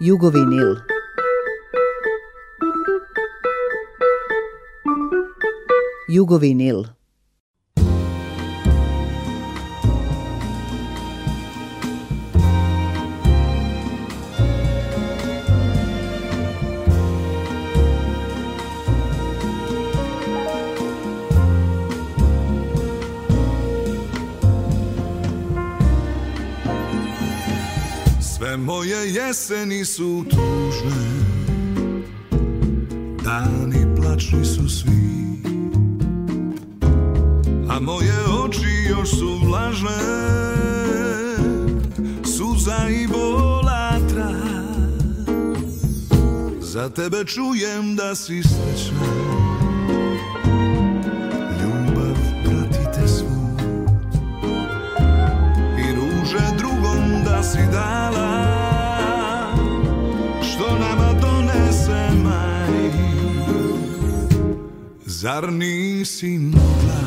Jugovinil. Jugovinil. Moje jeseni su tužne Dani plačni su svi A moje oči još su vlažne Suza i bola Za tebe čujem da si srećna si dala Zar nisi mogla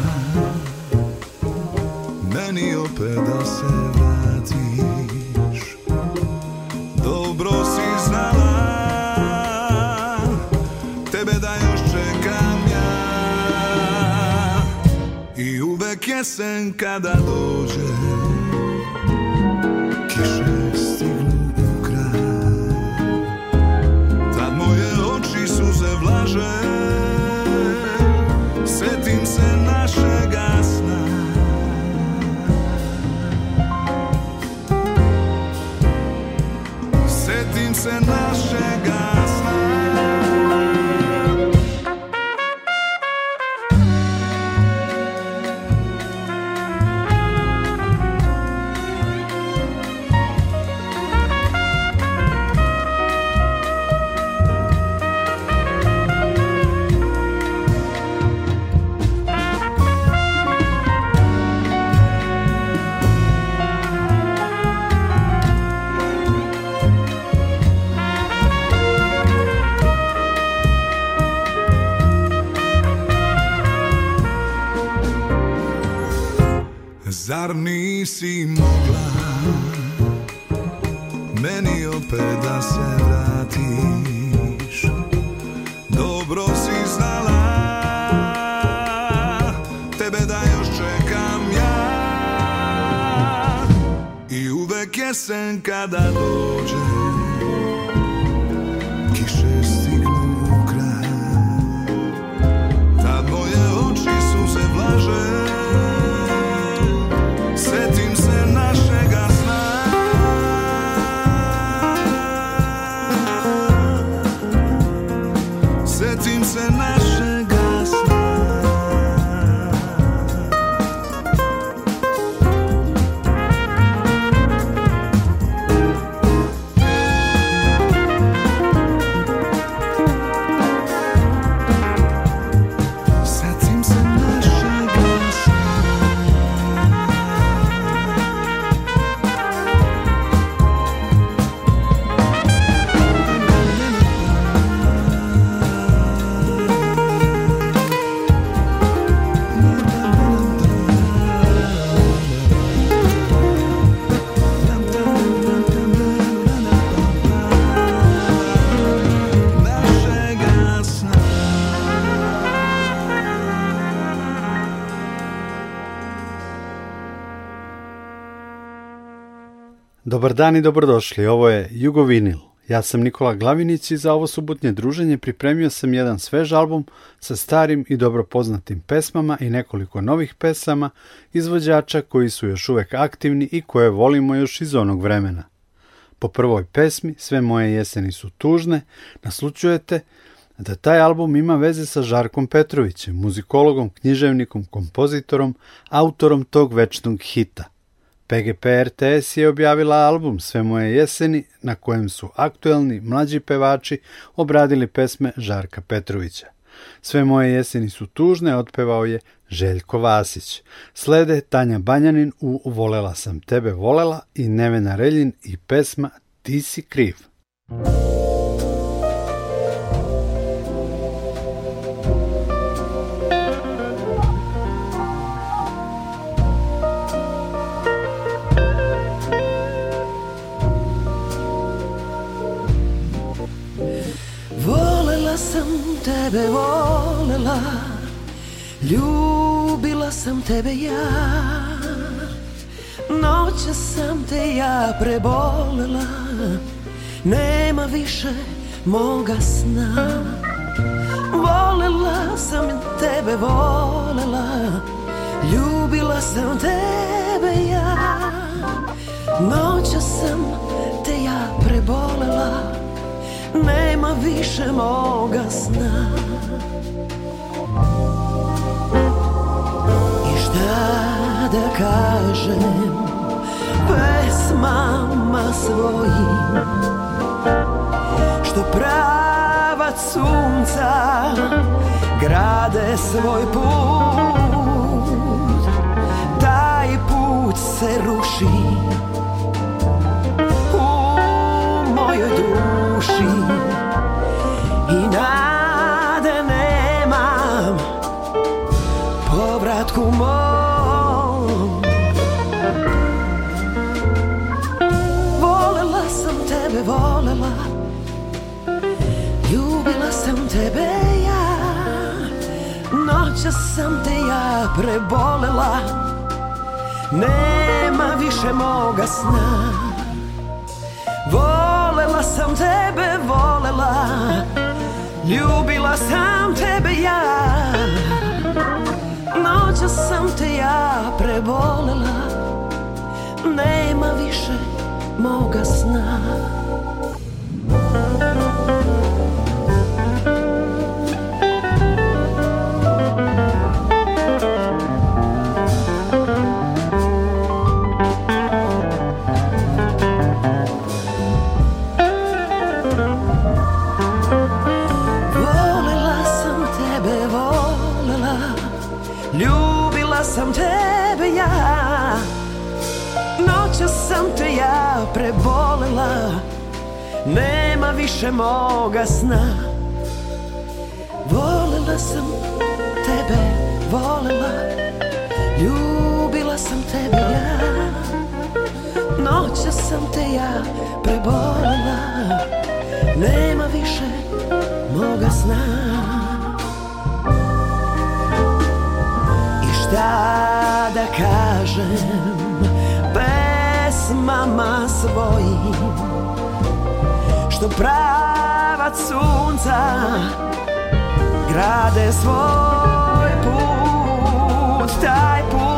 Meni opet da se vratiš Dobro si znala Tebe da još čekam ja I uvek jesen kada dođe Kiše and I Dobar dan i dobrodošli, ovo je Jugovinil. Ja sam Nikola Glavinić i za ovo subotnje druženje pripremio sam jedan svež album sa starim i dobro poznatim pesmama i nekoliko novih pesama izvođača koji su još uvek aktivni i koje volimo još iz onog vremena. Po prvoj pesmi Sve moje jeseni su tužne naslučujete da taj album ima veze sa Žarkom Petrovićem, muzikologom, književnikom, kompozitorom, autorom tog večnog hita. PGP RTS je objavila album Sve moje jeseni na kojem su aktuelni mlađi pevači obradili pesme Žarka Petrovića. Sve moje jeseni su tužne otpevao je Željko Vasić. Slede Tanja Banjanin u Volela sam tebe volela i Nevena Reljin i pesma Ti si kriv. tebe volela Ljubila sam tebe ja Noća sam te ja prebolela Nema više moga sna Volela sam tebe, volela Ljubila sam tebe ja Noća sam te ja prebolela nema više moga sna I šta da kažem pesmama svojim Što pravac sunca grade svoj put Taj put se ruši I nade nemam povratku mom Volela sam tebe, volela Ljubila sam tebe ja Noća sam te ja prebolela Nema više moga sna Volela sam tebe volela Ljubila sam tebe ja Noća sam te ja prebolela Nema više moga sna prebolela Nema više moga sna Volela sam tebe, volela Ljubila sam tebe ja Noća sam te ja prebolela Nema više moga sna I šta da kažem pjesmama svojim Što pravac sunca grade svoj put Taj put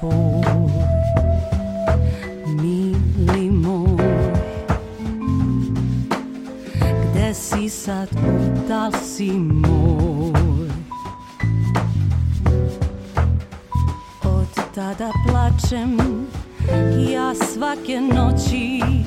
tvoj Mili moj Gde si sad, da si moj Od tada plačem Ja svake noći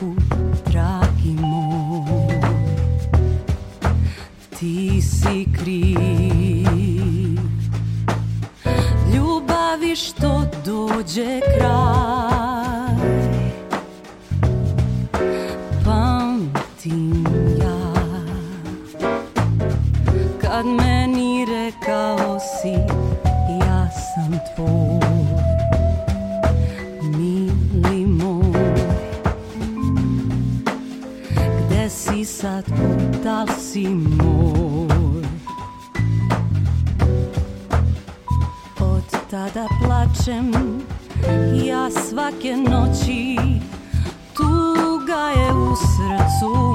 ruku, dragi moj Ti si kriv Ljubavi što dođe kraj moj Od tada plačem ja svake noći Tuga je u srcu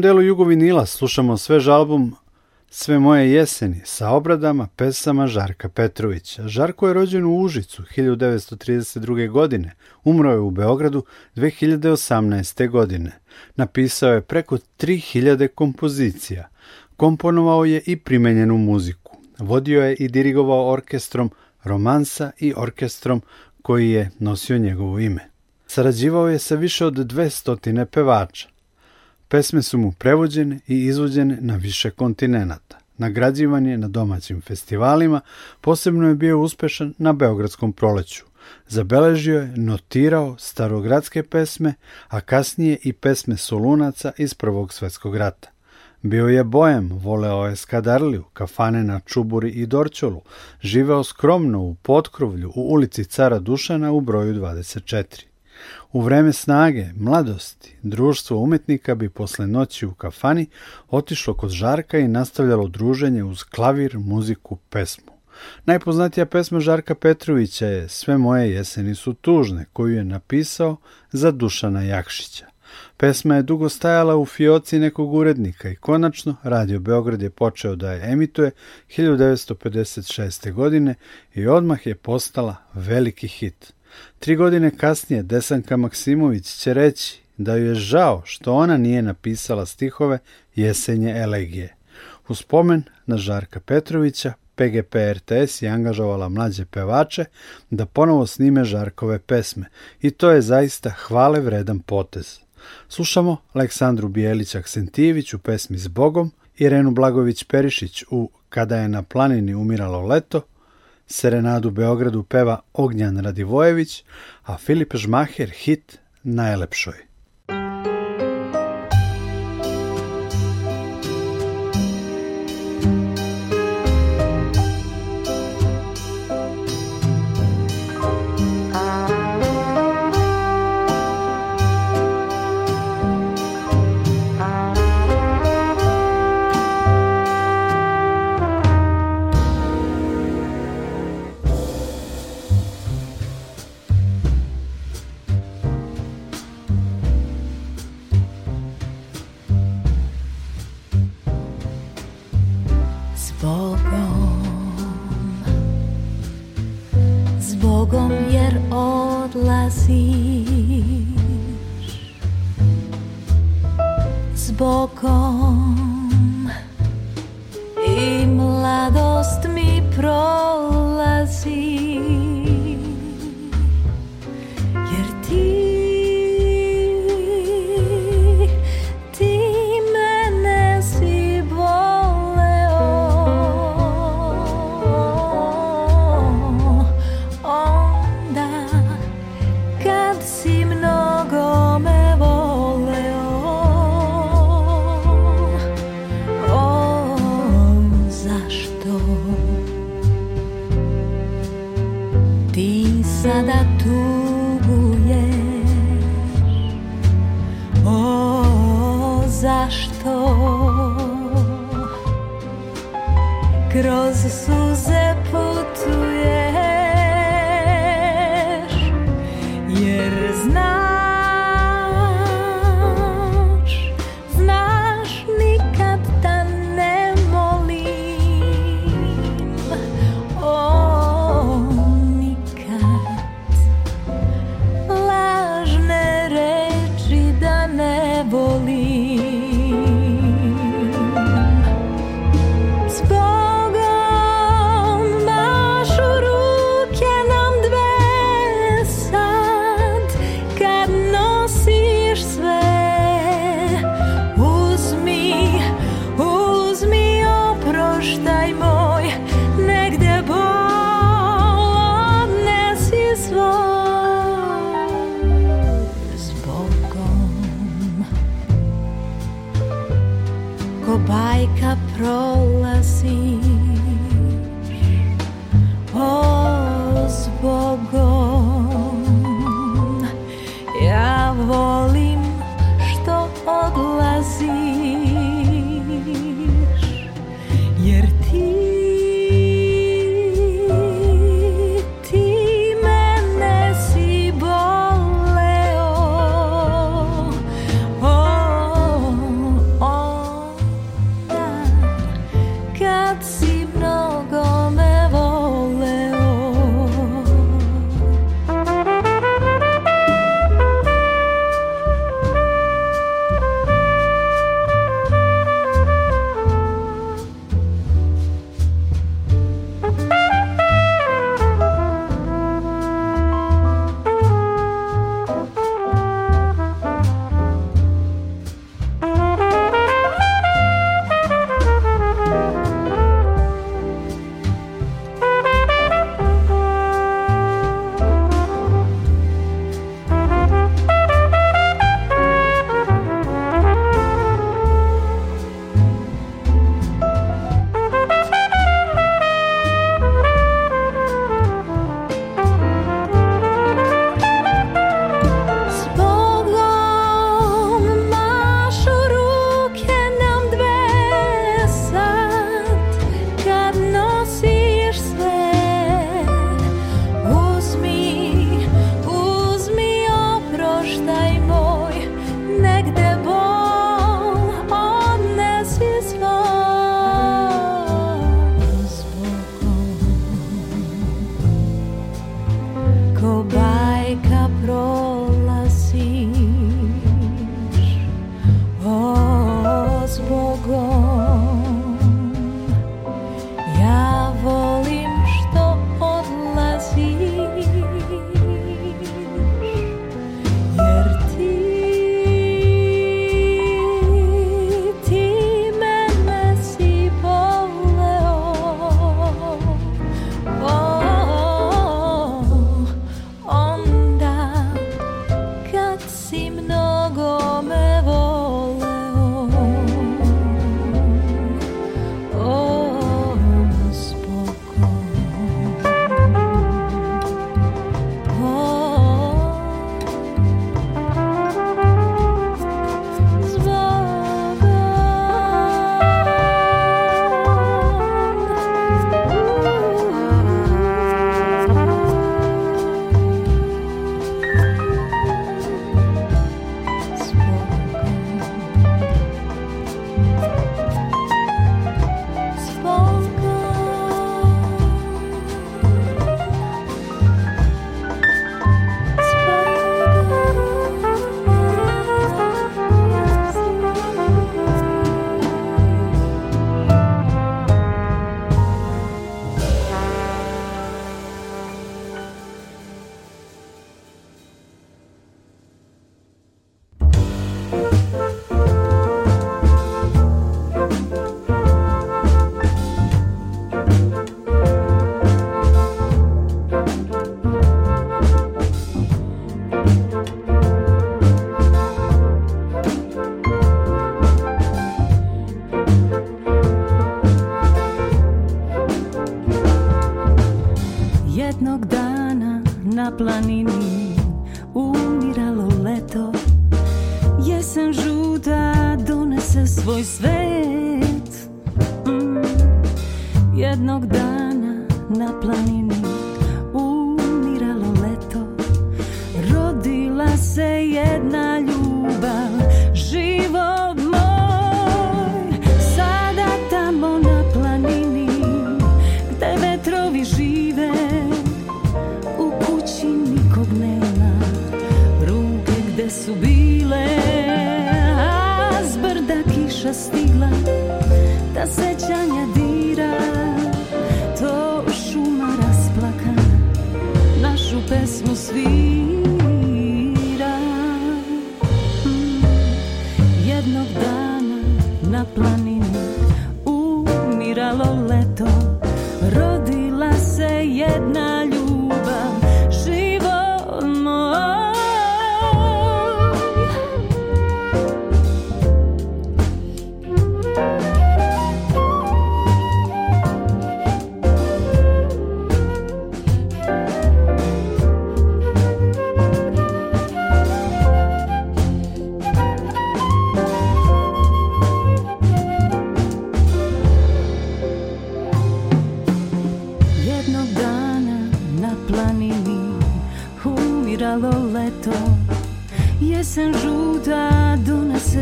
delu Jugovinila slušamo svež album Sve moje jeseni sa obradama pesama Žarka Petrovića. Žarko je rođen u Užicu 1932. godine, umro je u Beogradu 2018. godine. Napisao je preko 3000 kompozicija. Komponovao je i primenjenu muziku. Vodio je i dirigovao orkestrom romansa i orkestrom koji je nosio njegovo ime. Sarađivao je sa više od 200 pevača. Pesme su mu prevođene i izvođene na više kontinenata. Nagrađivan je na domaćim festivalima, posebno je bio uspešan na Beogradskom proleću. Zabeležio je, notirao starogradske pesme, a kasnije i pesme solunaca iz Prvog svjetskog rata. Bio je bojem, voleo je skadarliju, kafane na Čuburi i Dorčolu, živeo skromno u Potkrovlju u ulici Cara Dušana u broju 24. U vreme snage, mladosti, društvo umetnika bi posle noći u kafani otišlo kod Žarka i nastavljalo druženje uz klavir, muziku, pesmu. Najpoznatija pesma Žarka Petrovića je Sve moje jeseni su tužne, koju je napisao za Dušana Jakšića. Pesma je dugo stajala u fioci nekog urednika i konačno Radio Beograd je počeo da je emituje 1956. godine i odmah je postala veliki hit. Tri godine kasnije Desanka Maksimović će reći da ju je žao što ona nije napisala stihove Jesenje elegije. U spomen na Žarka Petrovića, PGP RTS je angažovala mlađe pevače da ponovo snime Žarkove pesme i to je zaista hvale vredan potez. Slušamo Aleksandru Bijelić-Aksentijević u pesmi S Bogom, Irenu Blagović-Perišić u Kada je na planini umiralo leto, Serenadu Beogradu peva Ognjan Radivojević, a Filip Žmaher hit Najlepšoj.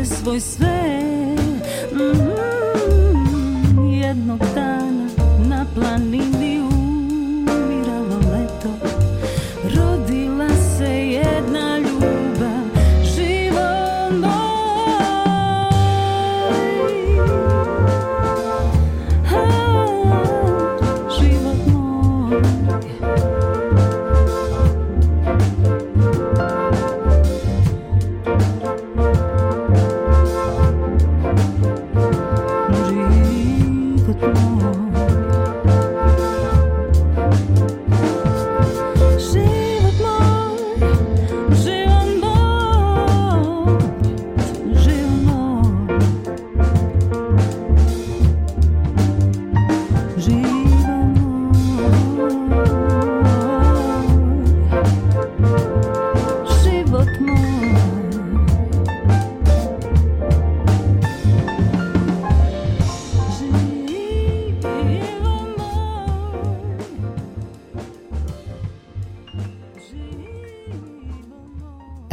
se svoj sve mm -hmm.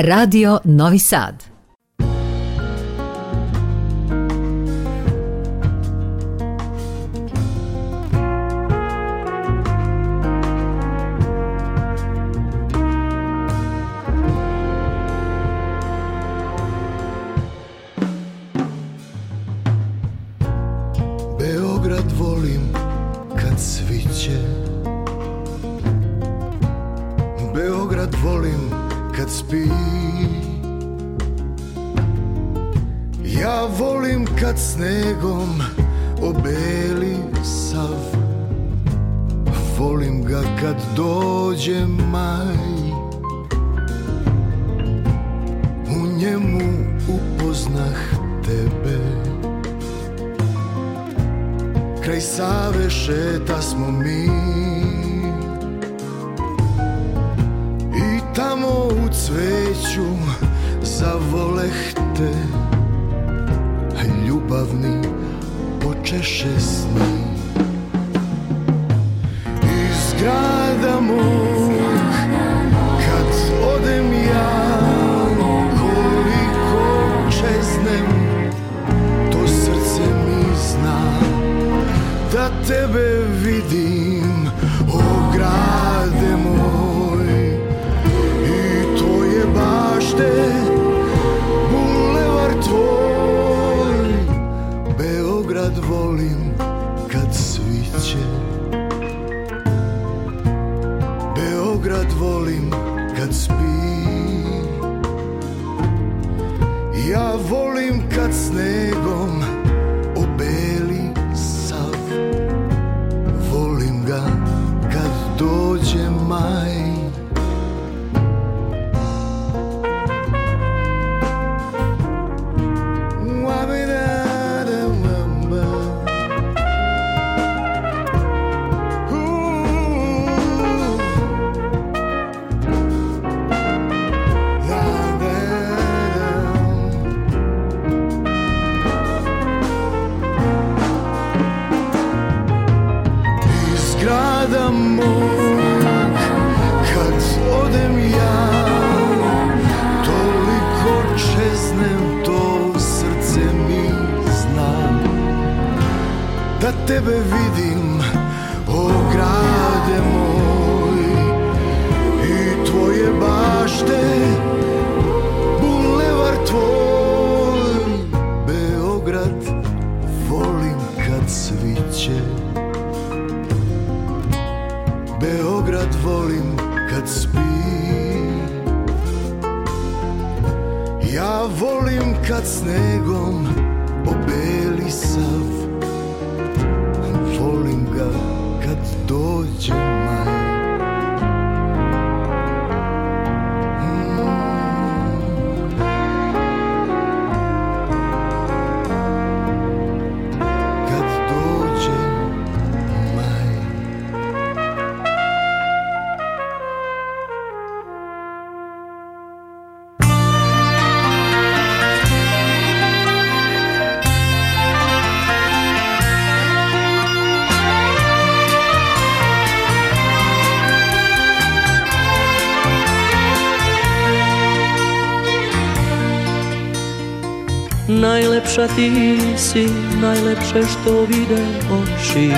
Radio Novi Sad. volim kad snegom obeli sav Volim ga kad dođe maj U njemu upoznah tebe Kraj Save šeta smo mi I tamo u cveću zavoleh te ljubavni počeše sni Iz grada mog kad odem ja koliko čeznem to srce mi zna da tebe vidim Duša ti si najlepše što vide oči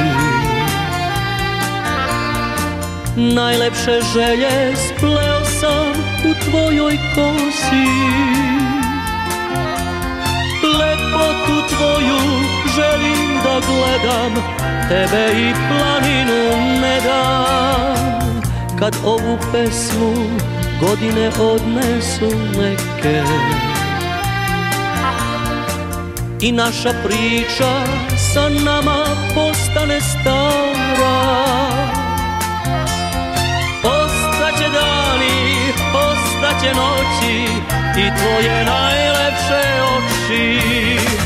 Najlepše želje spleo sam u tvojoj kosi Lepotu tvoju želim da gledam Tebe i planinu ne dam Kad ovu pesmu godine odnesu neke i naša priča sa nama postane stara Ostaće dani, ostaće noći i tvoje najlepše oči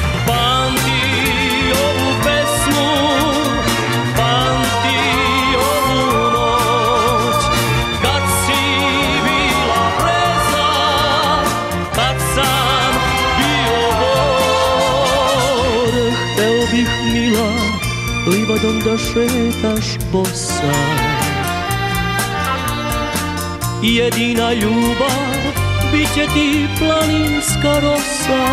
gradom da šetaš bosa Jedina ljubav bit ti planinska rosa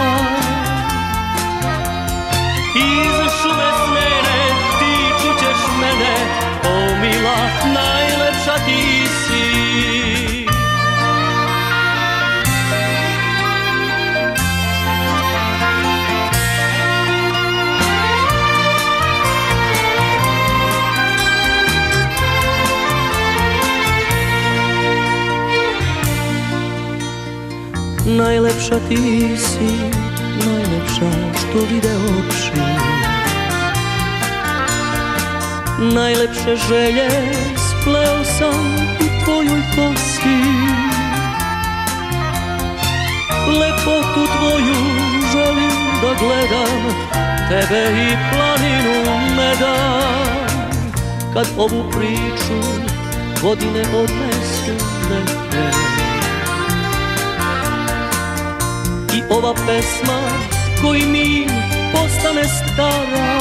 Iz šume smene ti čućeš mene O mila najlepša ti si Najlepša ti si, najlepša što vide oči Najlepše želje spleo sam u tvojoj kosi Lepotu tvoju želim da gledam Tebe i planinu meda Kad ovu priču godine odnesu neke I ova pesma koji mi postane stara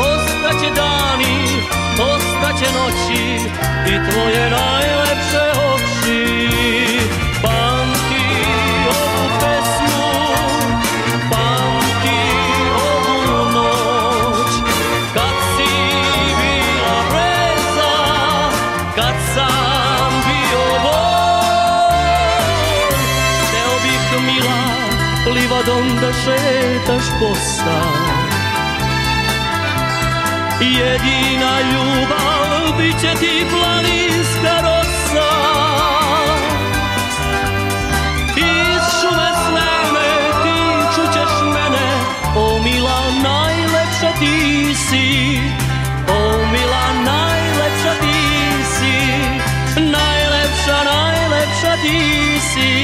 Ostaće dani, ostaće noći I tvoje najlepše oči Kad da šetaš posta Jedina ljubav bit će ti planinska rosa Iz šume sneme ti čućeš mene O mila najlepša ti si O mila najlepša ti si Najlepša, najlepša ti si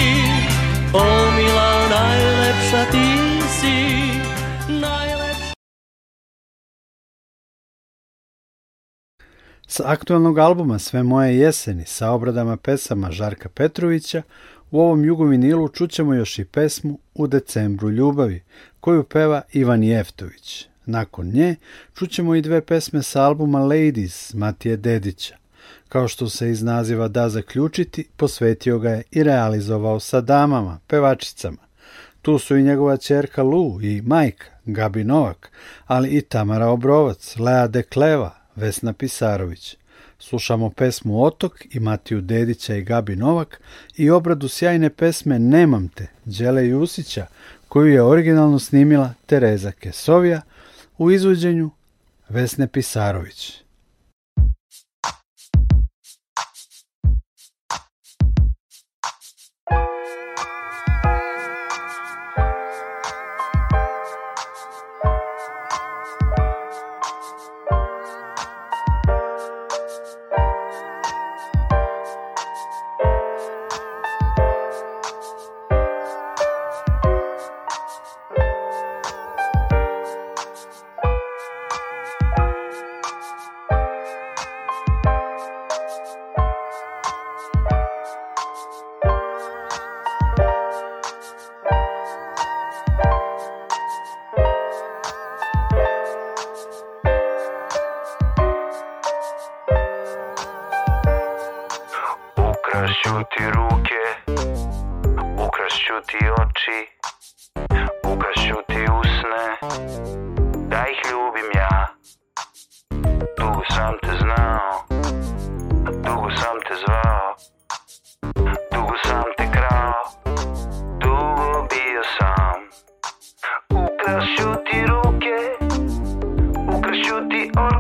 O mila aktualnog albuma Sve moje jeseni sa obradama pesama Žarka Petrovića u ovom jugovinilu čućemo još i pesmu U decembru ljubavi koju peva Ivan Jeftović. Nakon nje čućemo i dve pesme sa albuma Ladies Matije Dedića. Kao što se iz naziva da zaključiti, posvetio ga je i realizovao sa damama, pevačicama. Tu su i njegova čerka Lu i majka, Gabi Novak, ali i Tamara Obrovac, Lea Dekleva, Vesna Pisarović. Slušamo pesmu Otok i Matiju Dedića i Gabi Novak i obradu sjajne pesme Nemam te, Đele Jusića, koju je originalno snimila Tereza Kesovija u izvođenju Vesne Pisarović.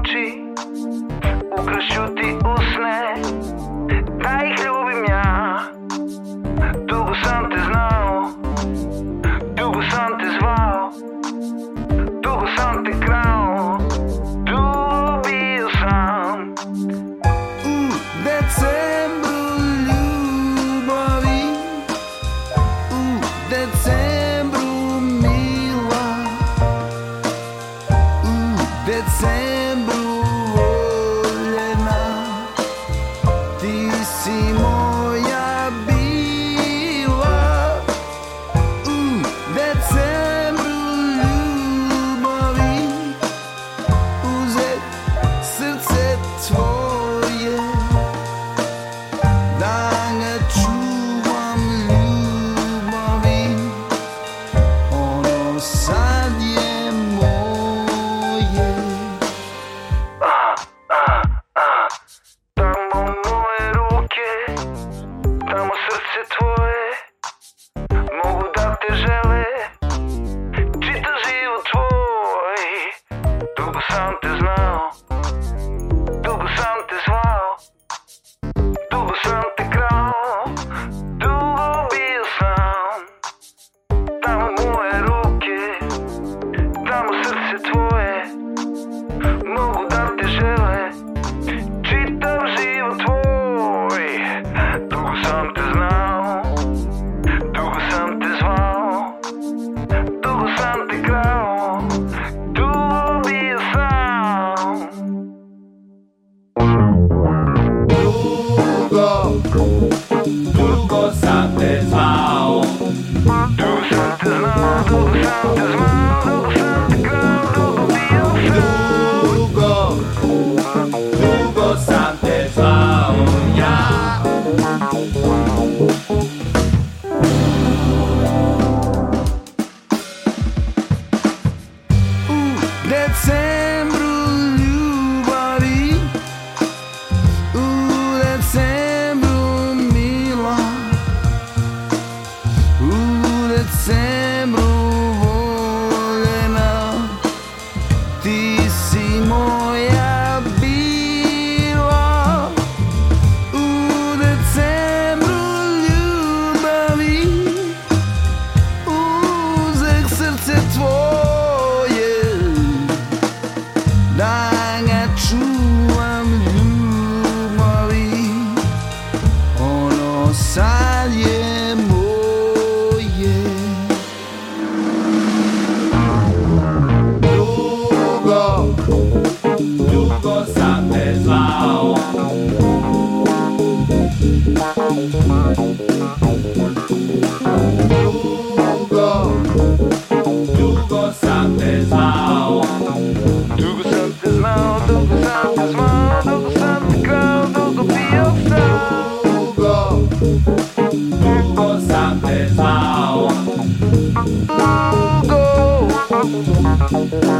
Cresciuti, o Cresciuti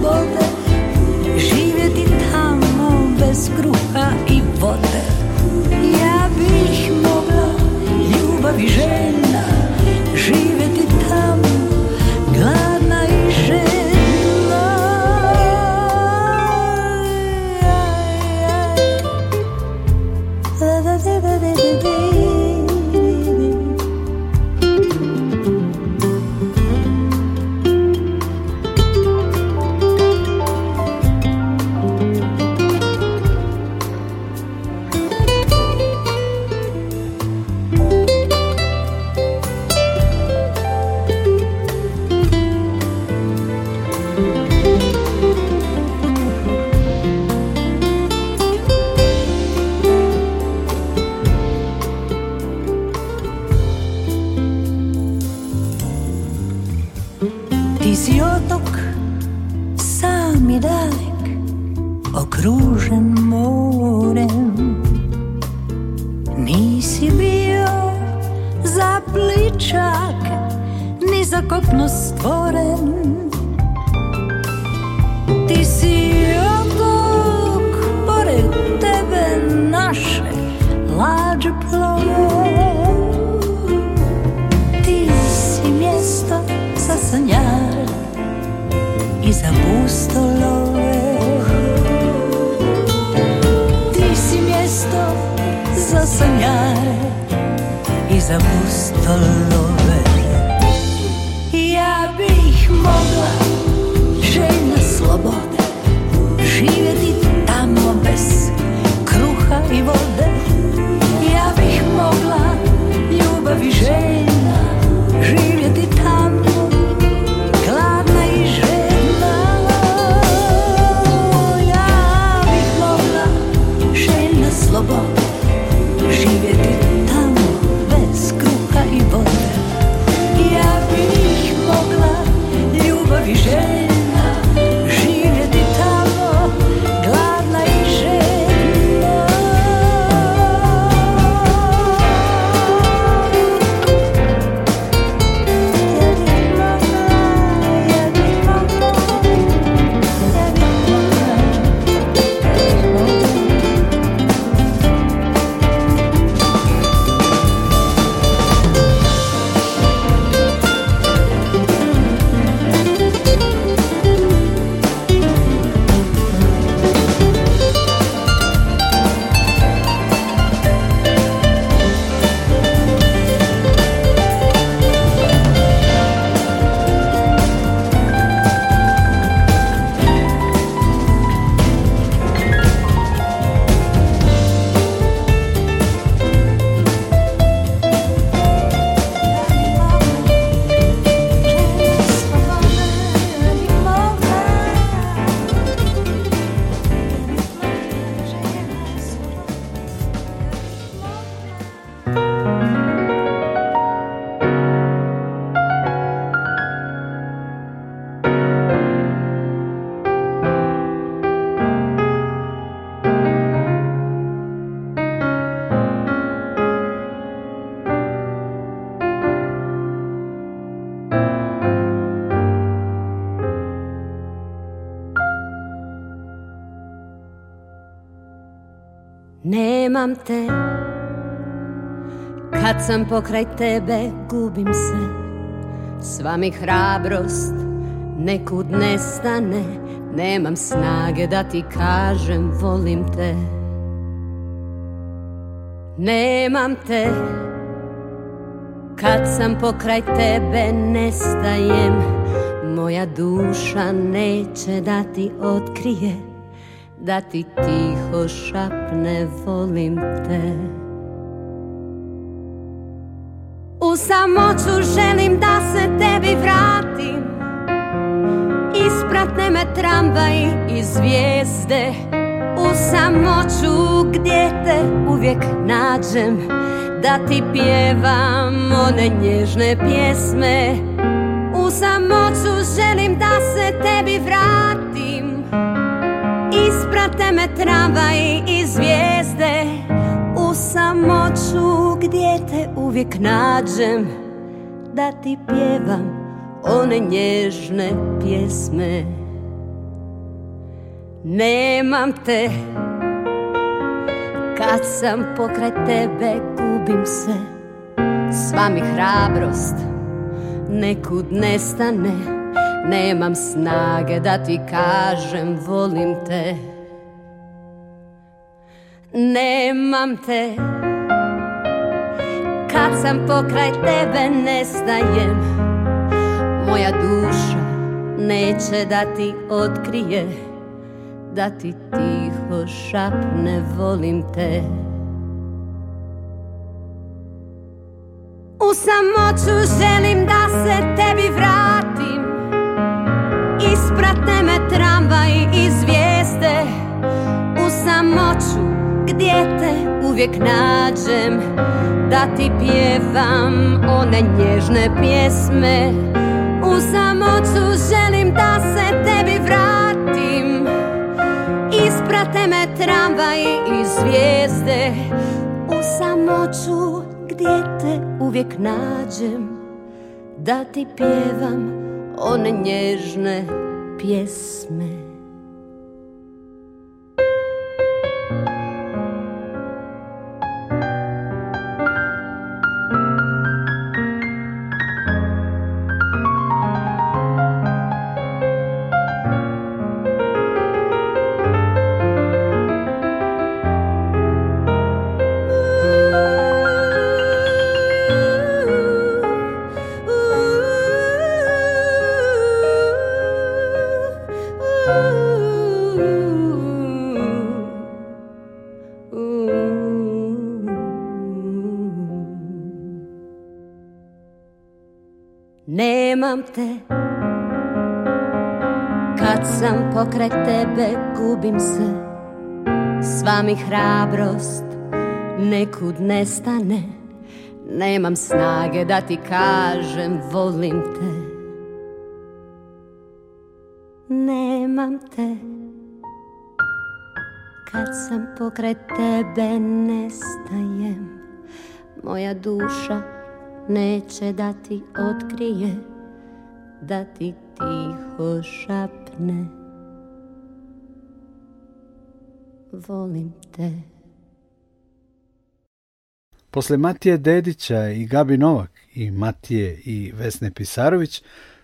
border nemam te Kad sam pokraj tebe gubim se Sva mi hrabrost nekud nestane Nemam snage da ti kažem volim te Nemam te Kad sam pokraj tebe nestajem Moja duša neće da ti otkrije Da ti ti tiho šapne volim te U samoću želim da se tebi vratim Ispratne me tramvaj i zvijezde U samoću gdje te uvijek nađem Da ti pjevam one nježne pjesme U samoću želim da se tebi vratim Prate me trava i, zvijezde U samoću gdje te uvijek nađem Da ti pjevam one nježne pjesme Nemam te Kad sam pokraj tebe gubim se Sva mi hrabrost nekud nestane Nemam snage da ti kažem volim te nemam te Kad sam pokraj tebe nestajem Moja duša neće da ti otkrije Da ti tiho šapne volim te U samoću želim da se tebi vratim Ispratne me tramvaj i zvijeste U samoću gdje te uvijek nađem Da ti pjevam one nježne pjesme U samoću želim da se tebi vratim Isprate me tramvaj i zvijezde U samoću gdje te uvijek nađem Da ti pjevam one nježne pjesme Nemam te Kad sam pokraj tebe gubim se Sva mi hrabrost nekud nestane Nemam snage da ti kažem volim te Nemam te Kad sam pokraj tebe nestajem Moja duša neće da ti otkrije, da ti tiho šapne. Volim te. Posle Matije Dedića i Gabi Novak i Matije i Vesne Pisarović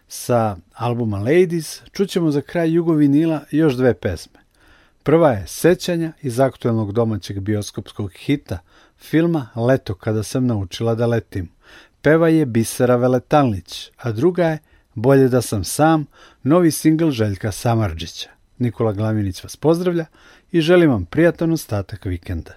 sa albuma Ladies čućemo za kraj Jugovinila još dve pesme. Prva je Sećanja iz aktuelnog domaćeg bioskopskog hita filma Leto kada sam naučila da letim peva je Bisera Veletalnić, a druga je Bolje da sam sam, novi singl Željka Samarđića. Nikola Glaminić vas pozdravlja i želim vam prijatan ostatak vikenda.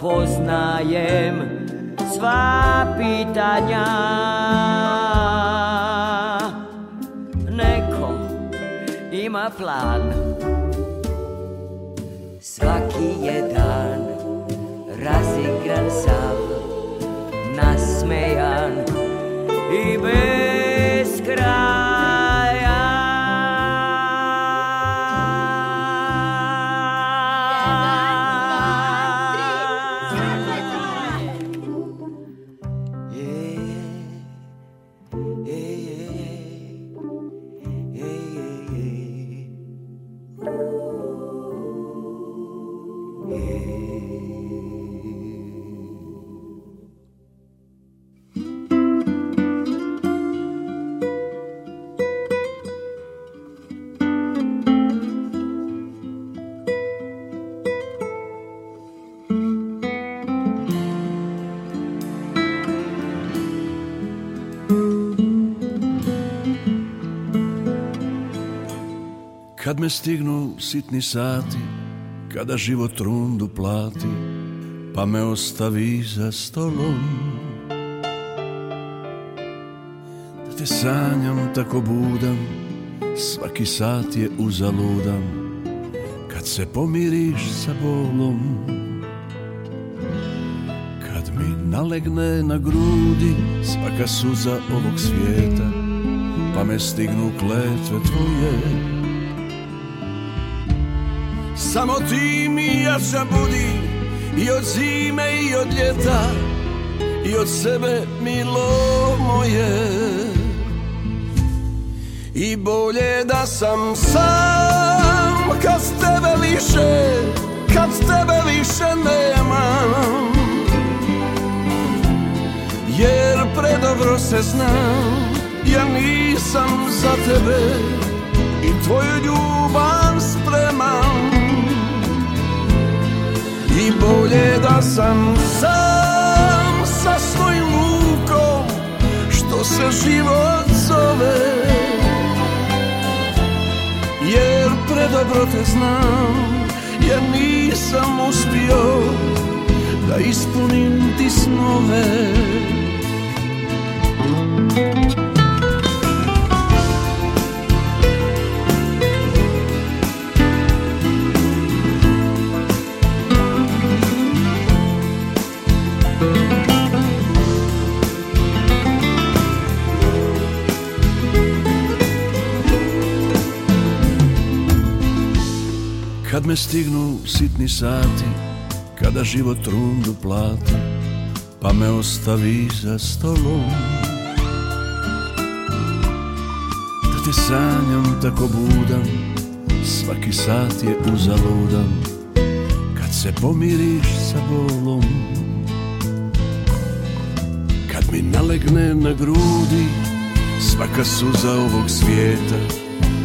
poznajem sva pitanja Neko ima plan Svaki je dan razigran sam Nasmejan i bez me stignu sitni sati Kada život rundu plati Pa me ostavi za stolom Da te sanjam tako budam Svaki sat je uzaludan Kad se pomiriš sa bolom Kad mi nalegne na grudi Svaka suza ovog svijeta Pa me stignu kletve tvoje samo ti mi jača budi I od zime i od ljeta I od sebe milo moje I bolje da sam sam Kad s tebe više Kad s tebe više nemam Jer predobro se znam Ja nisam za tebe I tvoju ljubav I bolje da sam sam sa svojim lukom Što se život zove Jer predobro te znam Jer nisam uspio Da ispunim ti snove Kad me stignu sitni sati Kada život rundu plati Pa me ostavi za stolom Da te sanjam tako budam Svaki sat je uzaludan Kad se pomiriš sa bolom Kad mi nalegne na grudi Svaka suza ovog svijeta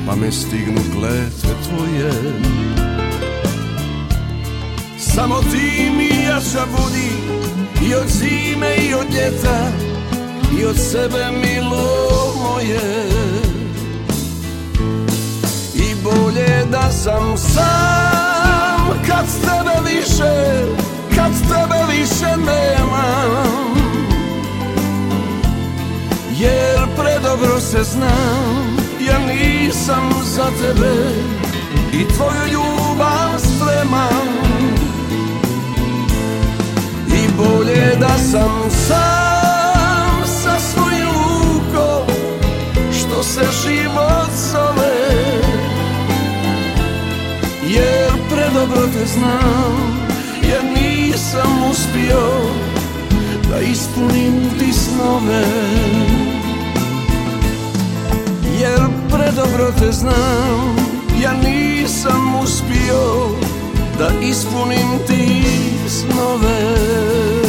Pa me stignu kletve tvoje samo ti mi jaša budi I od zime i od ljeta I od sebe milo moje I bolje da sam sam Kad s tebe više Kad s tebe više nemam Jer predobro se znam Ja nisam za tebe I tvoju ljubav spremam bolje da sam sam sa svojim lukom Što se život zove Jer predobro te znam Jer nisam uspio da ispunim ti snove Jer predobro te znam Ja nisam uspio da ispunim ti snove